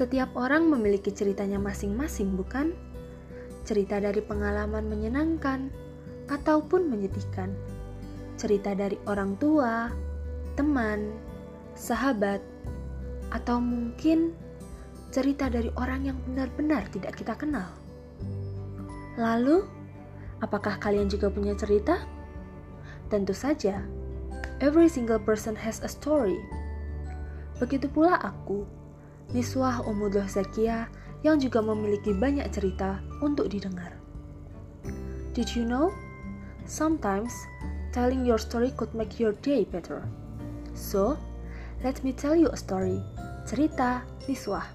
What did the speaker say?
Setiap orang memiliki ceritanya masing-masing, bukan? Cerita dari pengalaman menyenangkan ataupun menyedihkan. Cerita dari orang tua, teman, sahabat, atau mungkin cerita dari orang yang benar-benar tidak kita kenal. Lalu, apakah kalian juga punya cerita? Tentu saja, every single person has a story. Begitu pula aku Niswah Umudah Zakia yang juga memiliki banyak cerita untuk didengar. Did you know? Sometimes telling your story could make your day better. So, let me tell you a story. Cerita Niswah.